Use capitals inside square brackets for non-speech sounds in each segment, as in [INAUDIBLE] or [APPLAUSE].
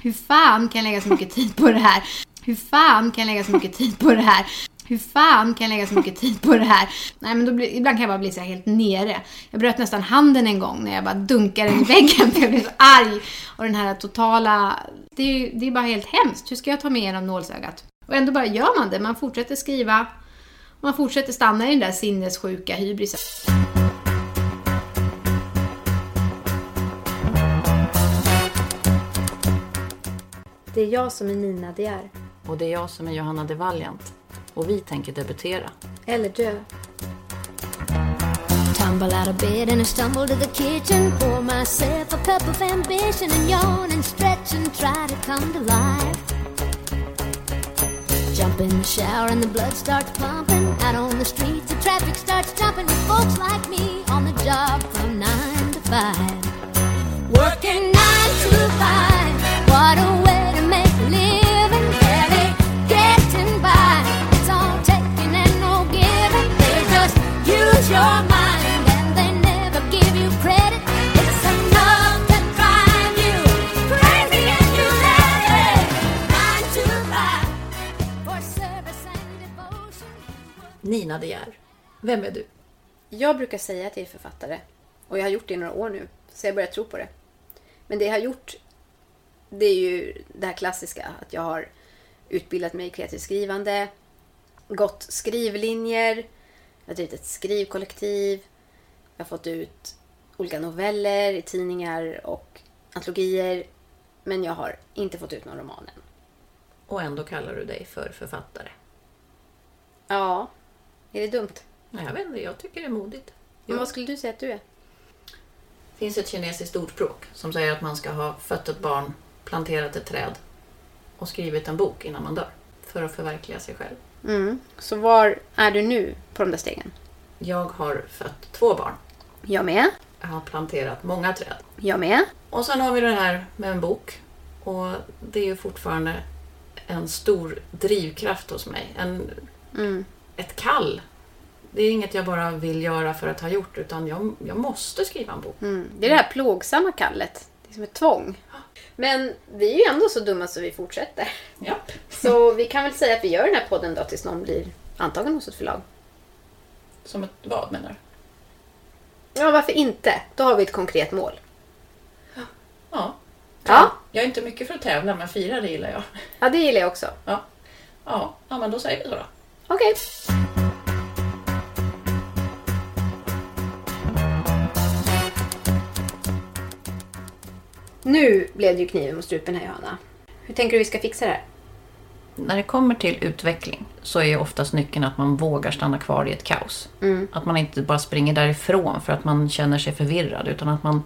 Hur fan kan jag lägga så mycket tid på det här? Hur fan kan jag lägga så mycket tid på det här? Hur fan kan jag lägga så mycket tid på det här? Nej men då blir, ibland kan jag bara bli så här helt nere. Jag bröt nästan handen en gång när jag bara dunkade den i väggen [LAUGHS] för jag blev så arg. Och den här totala... Det är ju det är bara helt hemskt. Hur ska jag ta mig igenom nålsögat? Och ändå bara gör man det. Man fortsätter skriva. Man fortsätter stanna i den där sinnessjuka hybrisen. Det är jag som är Nina De är. Och det är jag som är Johanna de Valiant. Och vi tänker debutera. Eller dö. Tumble out of bed and I stumble to the kitchen. Pour myself a cup of ambition and yawn and stretch and try to come to life. Jump in the shower and the blood starts pumping. Out on the streets, the traffic starts jumping with folks like me on the job from nine to five. Nina De Geer. Vem är du? Jag brukar säga att jag är författare. Och jag har gjort det i några år nu. Så jag börjar tro på det. Men det jag har gjort, det är ju det här klassiska. Att jag har utbildat mig i kreativt skrivande. Gått skrivlinjer. Jag har drivit ett skrivkollektiv. Jag har fått ut olika noveller i tidningar och antologier. Men jag har inte fått ut någon roman än. Och ändå kallar du dig för författare. Ja, är det dumt? Nej, jag vet inte, jag tycker det är modigt. Men vad skulle du säga att du är? Det finns ett kinesiskt ordspråk som säger att man ska ha fött ett barn, planterat ett träd och skrivit en bok innan man dör. För att förverkliga sig själv. Mm. Så var är du nu på de där stegen? Jag har fött två barn. Jag med. Jag har planterat många träd. Jag med. Och sen har vi det här med en bok. Och det är ju fortfarande en stor drivkraft hos mig. En, Mm. Ett kall. Det är inget jag bara vill göra för att ha gjort, utan jag, jag måste skriva en bok. Mm. Det är det här plågsamma kallet. Det är som ett tvång. Men vi är ju ändå så dumma så vi fortsätter. Japp. Så vi kan väl säga att vi gör den här podden då tills någon blir antagen hos ett förlag. Som ett vad menar du? Ja, varför inte? Då har vi ett konkret mål. Ja. Ja, Jag är inte mycket för att tävla, men fira det gillar jag. ja det gillar jag också. Ja. Ja, ja men då säger vi så då. Okej. Nu blev det ju kniven mot strupen här Johanna. Hur tänker du vi ska fixa det här? När det kommer till utveckling så är oftast nyckeln att man vågar stanna kvar i ett kaos. Att man inte bara springer därifrån för att man känner sig förvirrad utan att man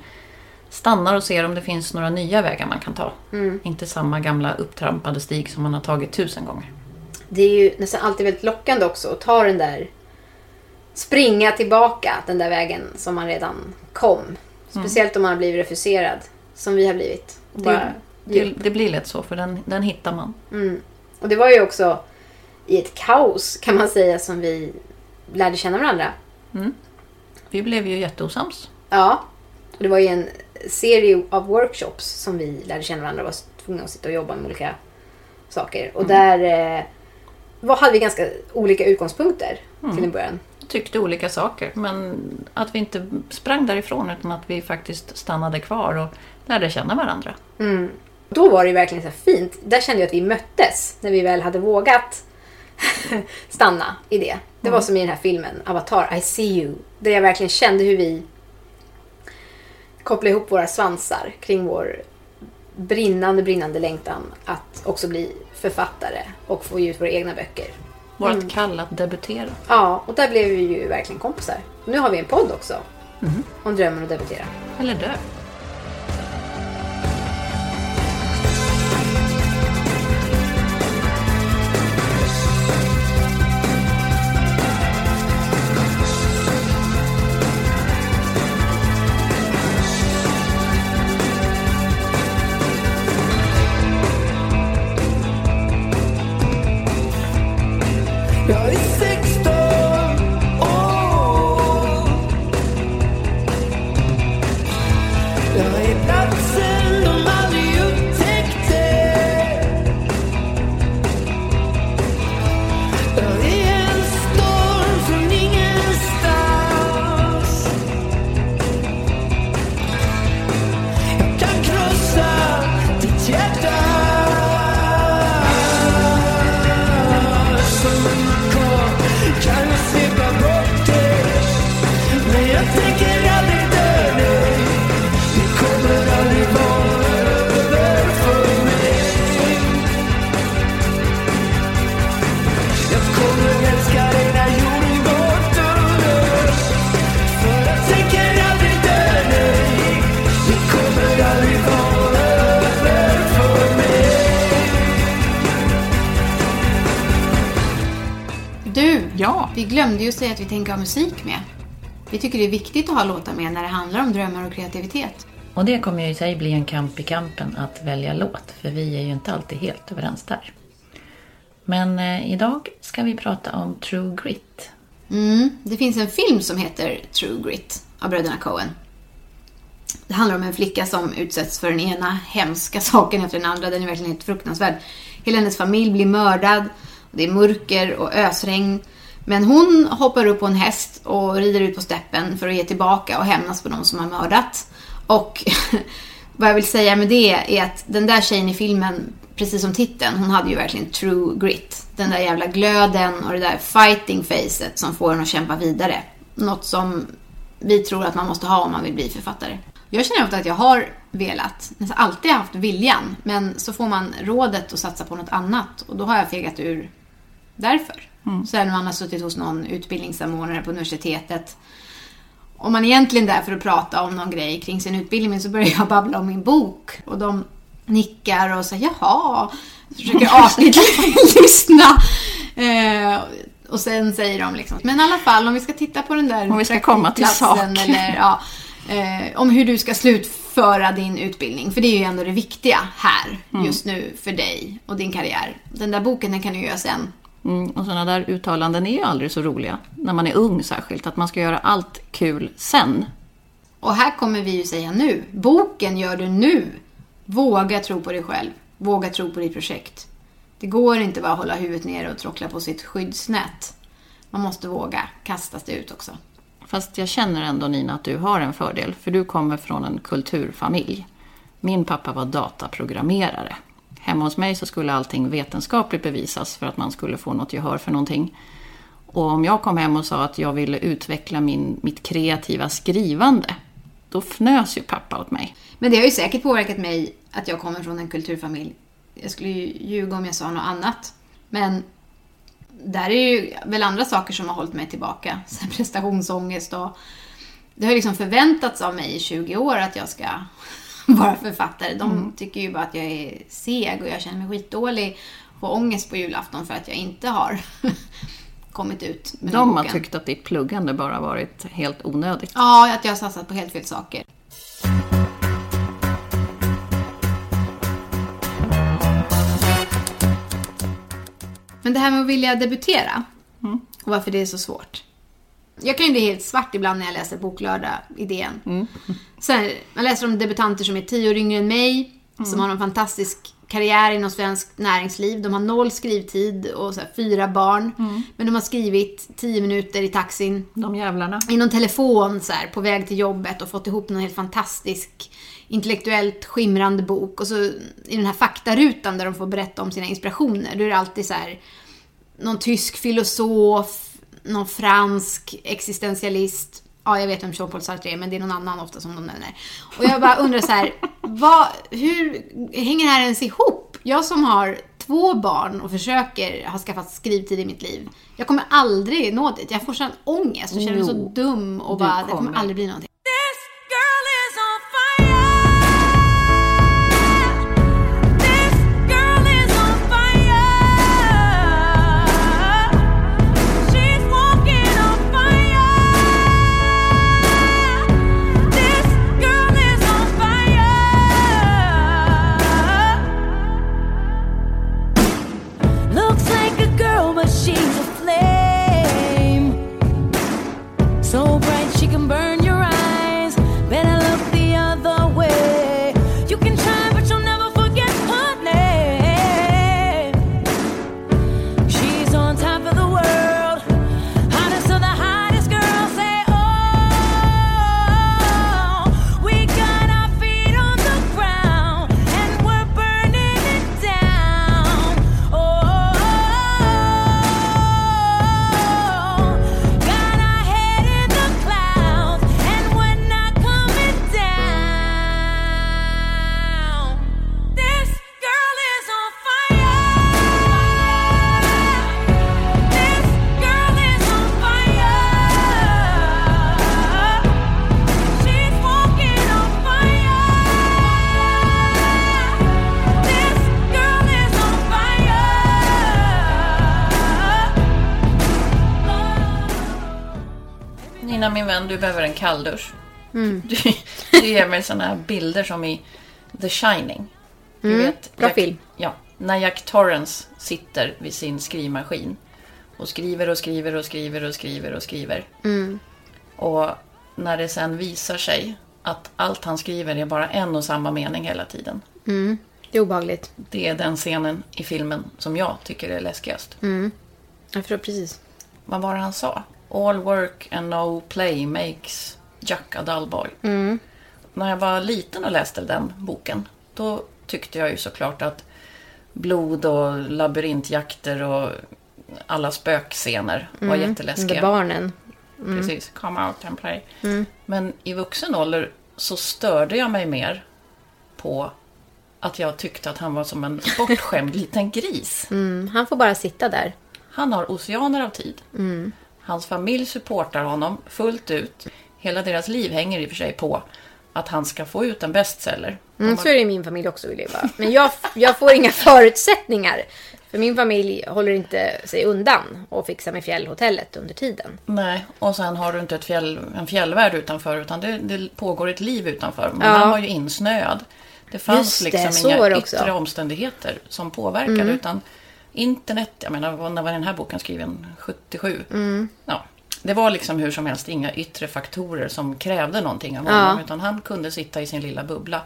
stannar och ser om det finns några nya vägar man kan ta. Inte samma gamla upptrampade stig som man har tagit tusen gånger. Det är ju nästan alltid väldigt lockande också att ta den där springa tillbaka den där vägen som man redan kom. Speciellt om man har blivit refuserad som vi har blivit. Bara- Det, det blir lätt så för den, den hittar man. Mm. Och det var ju också i ett kaos kan man säga som vi lärde känna varandra. Vi blev ju jätteosams. Ja. Och det var ju en serie av workshops som vi lärde känna varandra och var tvungna att sitta och jobba med olika saker. Och där var, hade vi ganska olika utgångspunkter till en början. Tyckte olika saker men att vi inte sprang därifrån utan att vi faktiskt stannade kvar och lärde känna varandra. Då var det verkligen så fint. Där kände jag att vi möttes när vi väl hade vågat [LAUGHS] stanna i det. Det var som i den här filmen Avatar, I see you. Där jag verkligen kände hur vi kopplade ihop våra svansar kring vår brinnande, brinnande längtan att också bli författare och få ge ut våra egna böcker. Vårt kall att debutera. Ja, och där blev vi ju verkligen kompisar. Nu har vi en podd också. Om drömmen att debutera. Eller dö. Glömde ju säga att vi tänker ha musik med. Vi tycker det är viktigt att ha låtar med när det handlar om drömmar och kreativitet. Och det kommer ju i sig bli en kamp i kampen att välja låt, för vi är ju inte alltid helt överens där. Men eh, idag ska vi prata om True Grit. Mm, det finns en film som heter True Grit av bröderna Coen. Det handlar om en flicka som utsätts för den ena hemska saken efter den andra. Den är verkligen helt fruktansvärd. Hela hennes familj blir mördad. Det är mörker och ösregn. Men hon hoppar upp på en häst och rider ut på steppen för att ge tillbaka och hämnas på de som har mördat. Och [LAUGHS] vad jag vill säga med det är att den där tjejen i filmen, precis som titeln, hon hade ju verkligen true grit. Den där jävla glöden och det där fighting facet som får en att kämpa vidare. Något som vi tror att man måste ha om man vill bli författare. Jag känner ofta att jag har velat, nästan alltid haft viljan, men så får man rådet att satsa på något annat och då har jag fegat ur därför. Sen när man har suttit hos någon utbildningssamordnare på universitetet om man egentligen är där för att prata om någon grej kring sin utbildning men så börjar jag babbla om min bok och de nickar och säger jaha, försöker artigt [LAUGHS] lyssna. Eh, och sen säger de liksom, men i alla fall om vi ska titta på den där Om vi ska komma till sak. Eller, ja, eh, om hur du ska slutföra din utbildning. För det är ju ändå det viktiga här Mm. just nu för dig och din karriär. Den där boken den kan du göra sen. Mm, och sådana där uttalanden är ju aldrig så roliga, när man är ung särskilt, att man ska göra allt kul sen. Och här kommer vi ju säga nu. Boken gör du nu. Våga tro på dig själv. Våga tro på ditt projekt. Det går inte bara att hålla huvudet ner och tråckla på sitt skyddsnät. Man måste våga kasta sig ut också. Fast jag känner ändå Nina att du har en fördel, för du kommer från en kulturfamilj. Min pappa var dataprogrammerare. Hemma hos mig så skulle allting vetenskapligt bevisas för att man skulle få något gehör för någonting. Och om jag kom hem och sa att jag ville utveckla min, mitt kreativa skrivande, då fnös ju pappa åt mig. Men det har ju säkert påverkat mig att jag kommer från en kulturfamilj. Jag skulle ju ljuga om jag sa något annat. Men där är ju väl andra saker som har hållit mig tillbaka. Sen prestationsångest och... Det har liksom förväntats av mig i 20 år att jag ska vara författare. De tycker ju bara att jag är seg och jag känner mig skitdålig och ångest på julafton för att jag inte har [LAUGHS] kommit ut med De har boken. tyckt att ditt pluggande bara varit helt onödigt. Ja, att jag har satsat på helt fel saker. Men det här med att vilja debutera och varför det är så svårt. Jag kan ju bli helt svart ibland när jag läser Boklördag-idén. Så här, man läser om debutanter som är tio år yngre än mig, som har en fantastisk karriär inom svenskt näringsliv. De har noll skrivtid och här, fyra barn. Men de har skrivit tio minuter i taxin De jävlarna. i någon telefon så här, på väg till jobbet och fått ihop någon helt fantastisk intellektuellt skimrande bok. Och så i den här faktarutan där de får berätta om sina inspirationer, då är det alltid så här någon tysk filosof, någon fransk existentialist. Ja, jag vet vem Jean-Paul Sartre är, men det är någon annan ofta som de nämner. Och jag bara undrar så här, [LAUGHS] vad, hur hänger det här ens ihop? Jag som har två barn och försöker ha skaffat skrivtid i mitt liv. Jag kommer aldrig nå dit. Jag får sån ångest och känner mig så dum och bara, det kommer kommer. aldrig bli någonting. Aina min vän, du behöver en kalldusch. Du, du ger mig såna här bilder som i The Shining. Du vet, bra Jack, film. Ja, när Jack Torrance sitter vid sin skrivmaskin och skriver och skriver och skriver och skriver och skriver. Och när det sen visar sig att allt han skriver är bara en och samma mening hela tiden. Det är obehagligt. Det är den scenen i filmen som jag tycker är läskigast. Jag förstår precis. Vad var det han sa? All work and no play makes Jack a dull boy. När jag var liten och läste den boken, då tyckte jag ju såklart att blod och labyrintjakter och alla spökscener var De jätteläskiga. där barnen. Precis, come out and play. Men i vuxen ålder så störde jag mig mer på att jag tyckte att han var som en bortskämd [LAUGHS] liten gris. Mm, han får bara sitta där. Han har oceaner av tid. Hans familj supportar honom fullt ut. Hela deras liv hänger i och för sig på att han ska få ut en bestseller. Mm, så är det i min familj också vill jag bara. Men jag, jag får inga [LAUGHS] förutsättningar. För min familj håller inte sig undan och fixar med fjällhotellet under tiden. Nej, och sen har du inte ett fjäll, en fjällvärld utanför utan det, det pågår ett liv utanför. Men Ja. han var ju insnöad. Det fanns Just det, liksom inga också. yttre omständigheter som påverkade utan internet, jag menar när var den här boken skriven? 77? Ja, det var liksom hur som helst inga yttre faktorer som krävde någonting av honom utan han kunde sitta i sin lilla bubbla.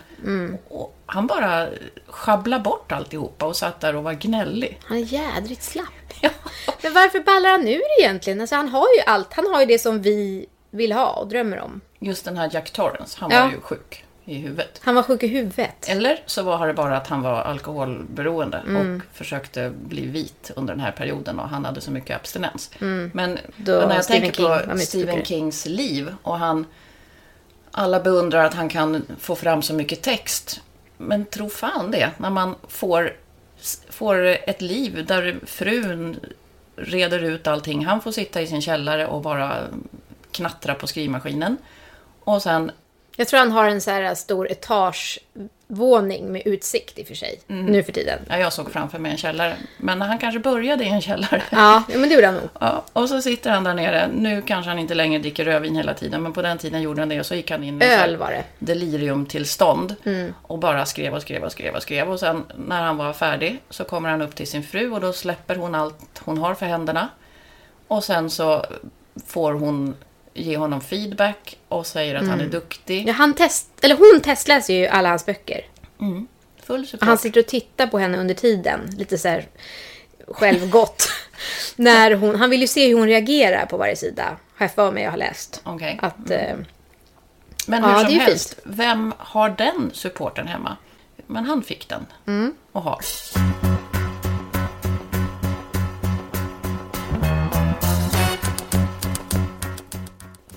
Och han bara sjabblade bort alltihopa och satt där och var gnällig. Han är jädrigt slapp. [LAUGHS] Men varför ballar han ur egentligen? Alltså han har ju allt. Han har ju det som vi vill ha och drömmer om. Just den här Jack Torrance, han Ja. var ju sjuk i huvudet. Han var sjuk i huvudet. Eller så var det bara att han var alkoholberoende och försökte bli vit under den här perioden och han hade så mycket abstinens. Men Då när jag Stephen tänker på Stephen. Kings liv och han... Alla beundrar att han kan få fram så mycket text. Men tro fan det, när man får, får ett liv där frun reder ut allting. Han får sitta i sin källare och bara knattra på skrivmaskinen. Och sen Jag tror han har en så här stor etagevåning med utsikt i och för sig. Nu för tiden. Ja, jag såg framför mig en källare. Men han kanske började i en källare. [LAUGHS] Ja, men det gjorde han nog. Ja, och så sitter han där nere. Nu kanske han inte längre dricker rödvin hela tiden, men på den tiden gjorde han det. Och så gick han in i Öl var det. deliriumtillstånd. Och bara skrev och skrev och skrev och skrev. Och sen när han var färdig så kommer han upp till sin fru och då släpper hon allt hon har för händerna. Och sen så får hon ge honom feedback och säger att han är duktig. Ja, han test, eller hon testläser ju alla hans böcker. Full support. Och han sitter och tittar på henne under tiden. Lite så här självgott. [LAUGHS] När hon, han vill ju se hur hon reagerar på varje sida. Har jag för mig jag har läst. Okej. Att, eh, Men Ja, hur det som helst, vem har den supporten hemma? Men han fick den. Mm. Och har.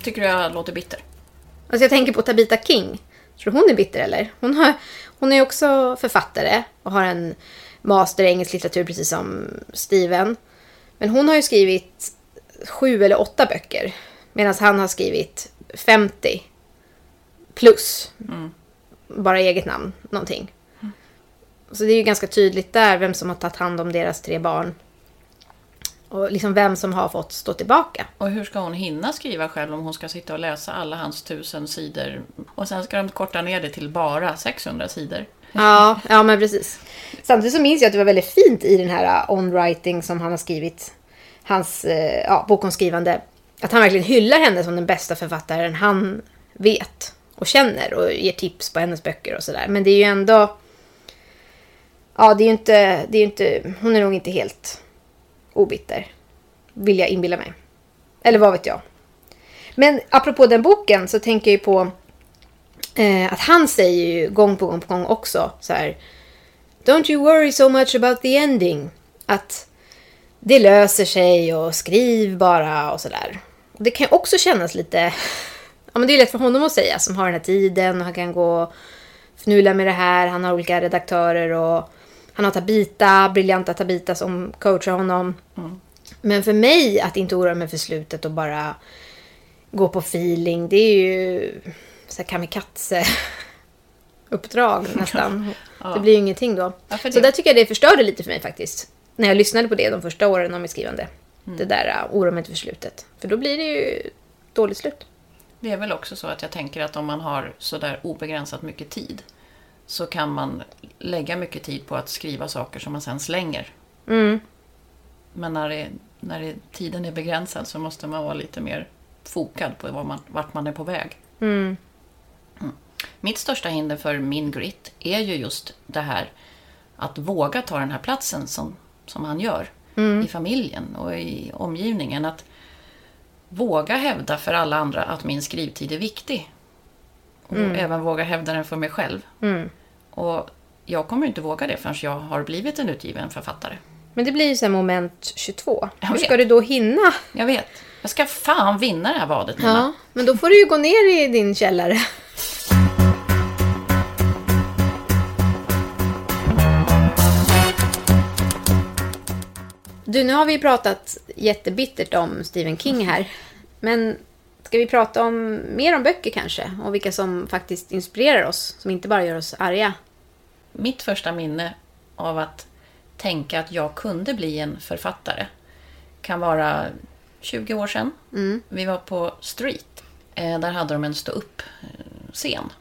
Tycker du jag låter bitter? Alltså jag tänker på Tabitha King. Tror du hon är bitter eller? Hon, har, hon är också författare och har en master i engelsk litteratur precis som Steven. Men hon har ju skrivit sju eller åtta böcker. Medan han har skrivit 50 plus. Bara eget namn, någonting. Så det är ju ganska tydligt där vem som har tagit hand om deras tre barn. Och liksom vem som har fått stå tillbaka. Och hur ska hon hinna skriva själv om hon ska sitta och läsa alla hans tusen sidor? Och sen ska de korta ner det till bara 600 sidor. Ja, ja men precis. Samtidigt så minns jag att det var väldigt fint i den här uh, on-writing som han har skrivit. Hans eh, ja, bok om skrivande. Att han verkligen hyllar henne som den bästa författaren han vet och känner och ger tips på hennes böcker och sådär. Men det är ju ändå... Ja, det är ju inte, det är inte... Hon är nog inte helt obitter. Vill jag inbilla mig. Eller vad vet jag. Men apropå den boken så tänker jag ju på eh, att han säger ju gång på gång på gång också så här. Don't you worry so much about the ending. Att det löser sig och skriv bara och sådär. Det kan ju också kännas lite... Ja men det är lätt för honom att säga som har den här tiden och han kan gå och fnula med det här. Han har olika redaktörer och han har Tabita, briljanta Tabita som coachar honom. Men för mig att inte oroa mig för slutet och bara gå på feeling, det är ju så här kamikaze [LAUGHS] uppdrag [LAUGHS] nästan. Det blir ju ingenting då. Ja, Så det- där tycker jag det förstörde lite för mig faktiskt. När jag lyssnade på det de första åren av mitt skrivande. Mm. Det där uh, oroa mig inte för slutet. För då blir det ju dåligt slut. Det är väl också så att jag tänker att om man har sådär obegränsat mycket tid så kan man lägga mycket tid på att skriva saker som man sen slänger. Mm. Men när, det, när det, tiden är begränsad så måste man vara lite mer fokad på vad man, vart man är på väg. Mm. Mitt största hinder för min grit är ju just det här att våga ta den här platsen som, som han gör i familjen och i omgivningen. Att våga hävda för alla andra att min skrivtid är viktig. Och även våga hävda den för mig själv. Och jag kommer inte våga det förrän jag har blivit en utgiven författare. Men det blir ju här moment 22. Jag Hur ska du då hinna? Jag vet. Jag ska fan vinna det här vadet Nina. Ja, men då får du ju gå ner i din källare. Du, nu har vi pratat jättebittert om Stephen King här. Men ska vi prata om mer om böcker kanske? Och vilka som faktiskt inspirerar oss, som inte bara gör oss arga. Mitt första minne av att tänka att jag kunde bli en författare kan vara 20 år sedan. Vi var på Street. Eh, Där hade de en stå-upp-scen.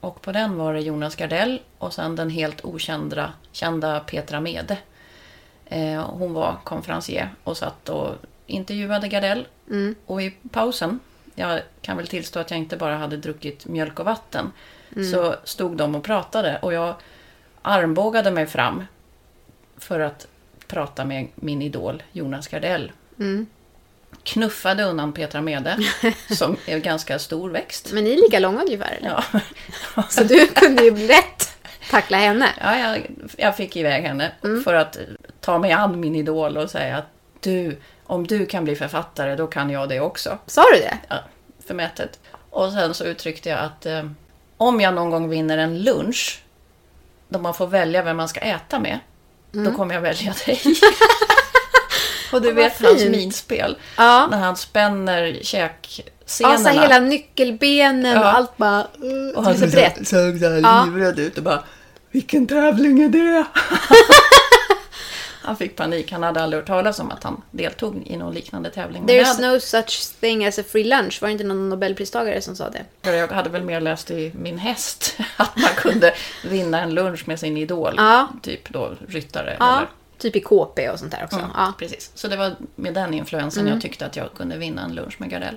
Och på den var det Jonas Gardell och sen den helt okända kända Petra Mede. Eh, Hon var konferencier och satt och intervjuade Gardell. Och i pausen, jag kan väl tillstå att jag inte bara hade druckit mjölk och vatten, så stod de och pratade och jag armbågade mig fram för att prata med min idol Jonas Gardell. Knuffade undan Petra Mede, [LAUGHS] som är en ganska stor växt. Men ni är lika långa ungefär, eller? Ja, [LAUGHS] Så du kunde ju lätt tackla henne. ja jag, jag fick iväg henne för att ta mig an min idol och säga att du, om du kan bli författare, då kan jag det också. Sa du det? Ja, förmätet. Och sen så uttryckte jag att eh, om jag någon gång vinner en lunch, då man får välja vem man ska äta med, då kommer jag välja dig. [LAUGHS] och du Mm. Vet hans minspel. Ja. När han spänner käkscenerna. Alltså hela nyckelbenen och Ja. allt bara... Uh, och är så såg så här Ja. livrädd ut och bara Vilken tävling är det? [LAUGHS] han fick panik. Han hade aldrig hört talas om att han deltog i någon liknande tävling. There's no such thing as a free lunch. Var det inte någon nobelpristagare som sa det? jag hade väl mer läst i min häst [LAUGHS] att man kunde vinna en lunch med sin idol. Ja. Typ då ryttare. Ja. Eller, Typ i KP och sånt där också. Mm, Ja. Precis. Så det var med den influensen Mm. jag tyckte att jag kunde vinna en lunch med Gardell.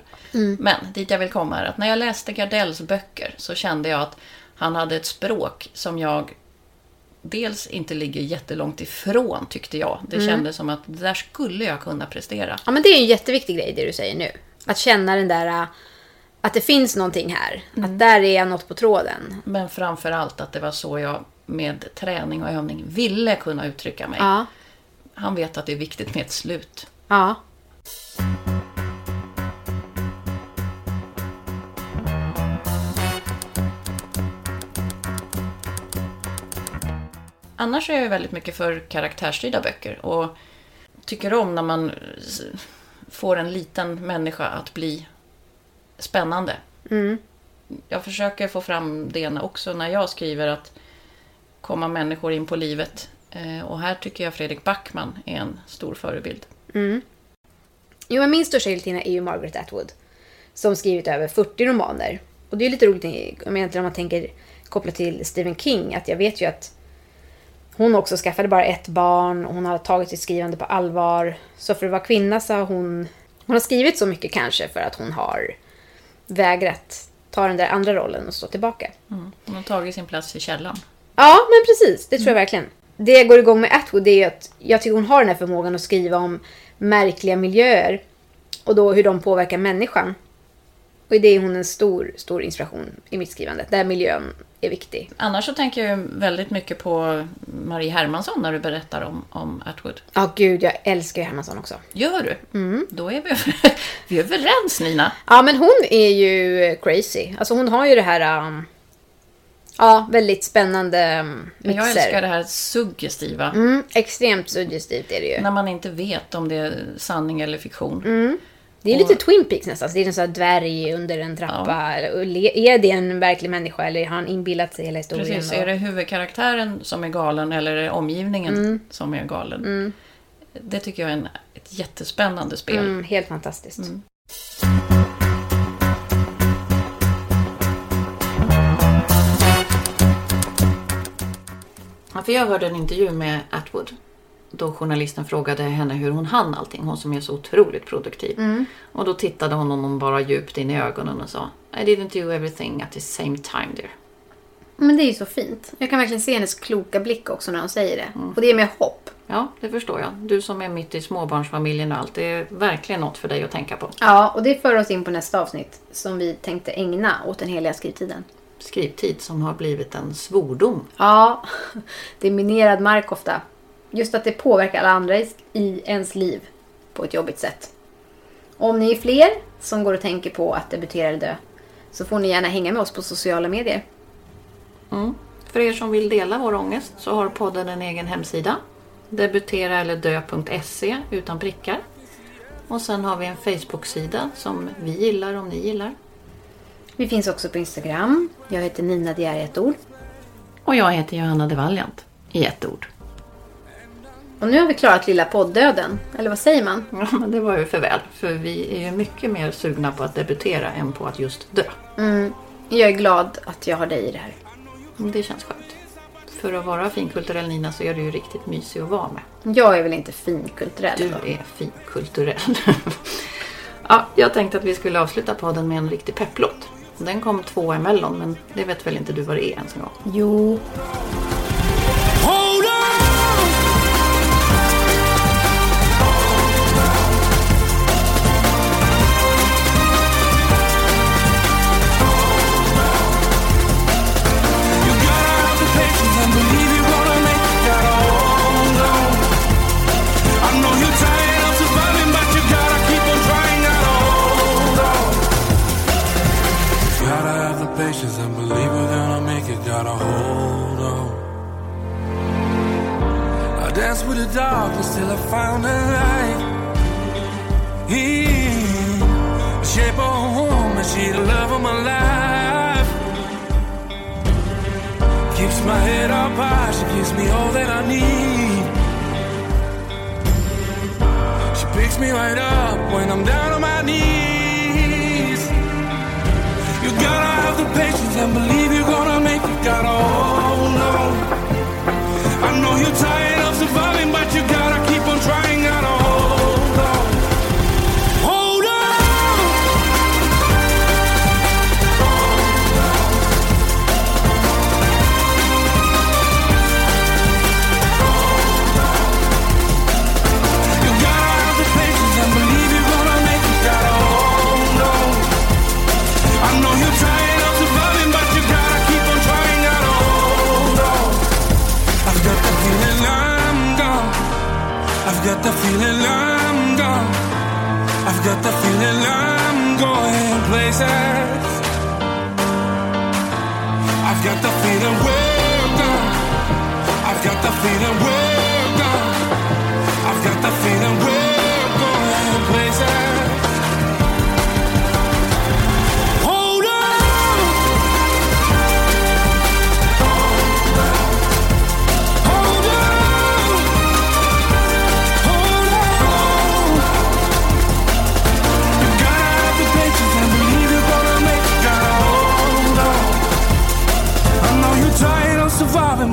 Men dit jag vill komma är att när jag läste Gardells böcker så kände jag att han hade ett språk som jag dels inte ligger jättelångt ifrån tyckte jag. Det Mm. kändes som att där skulle jag kunna prestera. ja, men det är en jätteviktig grej det du säger nu. Att känna den där... äh, Att det finns någonting här. Att där är jag något på tråden. Men framför allt att det var så jag med träning och övning ville kunna uttrycka mig. Ja. Han vet att det är viktigt med ett slut. Ja. Annars är jag väldigt mycket för karaktärsstyrda böcker och tycker om när man får en liten människa att bli spännande. Jag försöker få fram det också när jag skriver att komma människor in på livet. Eh, Och här tycker jag Fredrik Backman är en stor förebild. Jo, men min största hjältinna är ju Margaret Atwood. Som skrivit över 40 romaner. Och det är lite roligt om man tänker kopplat till Stephen King. Att jag vet ju att hon också skaffade bara ett barn. Och hon har tagit sitt skrivande på allvar. Så för att vara kvinna så har hon... Hon har skrivit så mycket kanske för att hon har vägrat ta den där andra rollen och stå tillbaka. Mm. Hon har tagit sin plats i källan. Ja, men precis. Det tror jag verkligen. Det jag går igång med Atwood är att jag tycker hon har den här förmågan att skriva om märkliga miljöer. Och då hur de påverkar människan. Och det är hon en stor, stor inspiration i mitt skrivande. Där miljön är viktig. Annars så tänker jag väldigt mycket på Marie Hermansson när du berättar om, om Atwood. Ja, gud, jag älskar ju Hermansson också. Gör du? Då är vi, [LAUGHS] vi är överens Nina. Ja, men hon är ju crazy. Alltså hon har ju det här... Um, ja, väldigt spännande um, Men jag mixer. älskar det här suggestiva. Mm, extremt suggestivt är det ju. När man inte vet om det är sanning eller fiktion. Mm. Det är lite Twin Peaks nästan, så det är en sån här dvärg under en trappa. Ja. Är det en verklig människa eller har han inbillat sig hela historien? Precis, och... är det huvudkaraktären som är galen eller är det omgivningen mm. som är galen? Mm. Det tycker jag är en, ett jättespännande spel. Mm, helt fantastiskt. Mm. Ja, för jag hörde en intervju med Atwood då journalisten frågade henne hur hon hann allting. Hon som är så otroligt produktiv. Och då tittade hon honom bara djupt in i ögonen och sa I didn't do everything at the same time dear. Men det är ju så fint. Jag kan verkligen se hennes kloka blick också när hon säger det. Och det ger mig hopp. Ja, det förstår jag. Du som är mitt i småbarnsfamiljen och allt. Det är verkligen något för dig att tänka på. Ja, och det för oss in på nästa avsnitt som vi tänkte ägna åt den heliga skrivtiden. Skrivtid som har blivit en svordom. Ja, [LAUGHS] det är minerad mark ofta. Just att det påverkar alla andra i- ens liv på ett jobbigt sätt. Om ni är fler som går och tänker på att debutera eller dö så får ni gärna hänga med oss på sociala medier. För er som vill dela vår ångest så har podden en egen hemsida. Debutera eller dö.se utan prickar. Och sen har vi en Facebook-sida som vi gillar om ni gillar. Vi finns också på Instagram. Jag heter Nina Diär i ett ord. Och jag heter Johanna de Valiant i ett ord. Och nu har vi klarat lilla poddöden. Eller vad säger man? Ja, men det var ju för väl. För vi är ju mycket mer sugna på att debutera än på att just dö. Jag är glad att jag har dig i det här. Det känns skönt. För att vara finkulturell Nina så är du ju riktigt mysig att vara med. Jag är väl inte finkulturell Du då? är finkulturell. [LAUGHS] ja, jag tänkte att vi skulle avsluta podden med en riktig pepplåt. Den kom två emellan men det vet väl inte du vad det är ens en gång. Jo. Picks me right up when I'm down on my knees. You gotta have the patience and believe you're gonna make it. Gotta hold on. Oh, I know you're tired of surviving, but you gotta the feeling I'm going places. I've got the feeling we're gone. I've got the feeling we're gone. I've got the feeling we're going places.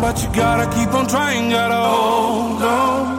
but you gotta keep on trying. Gotta hold on.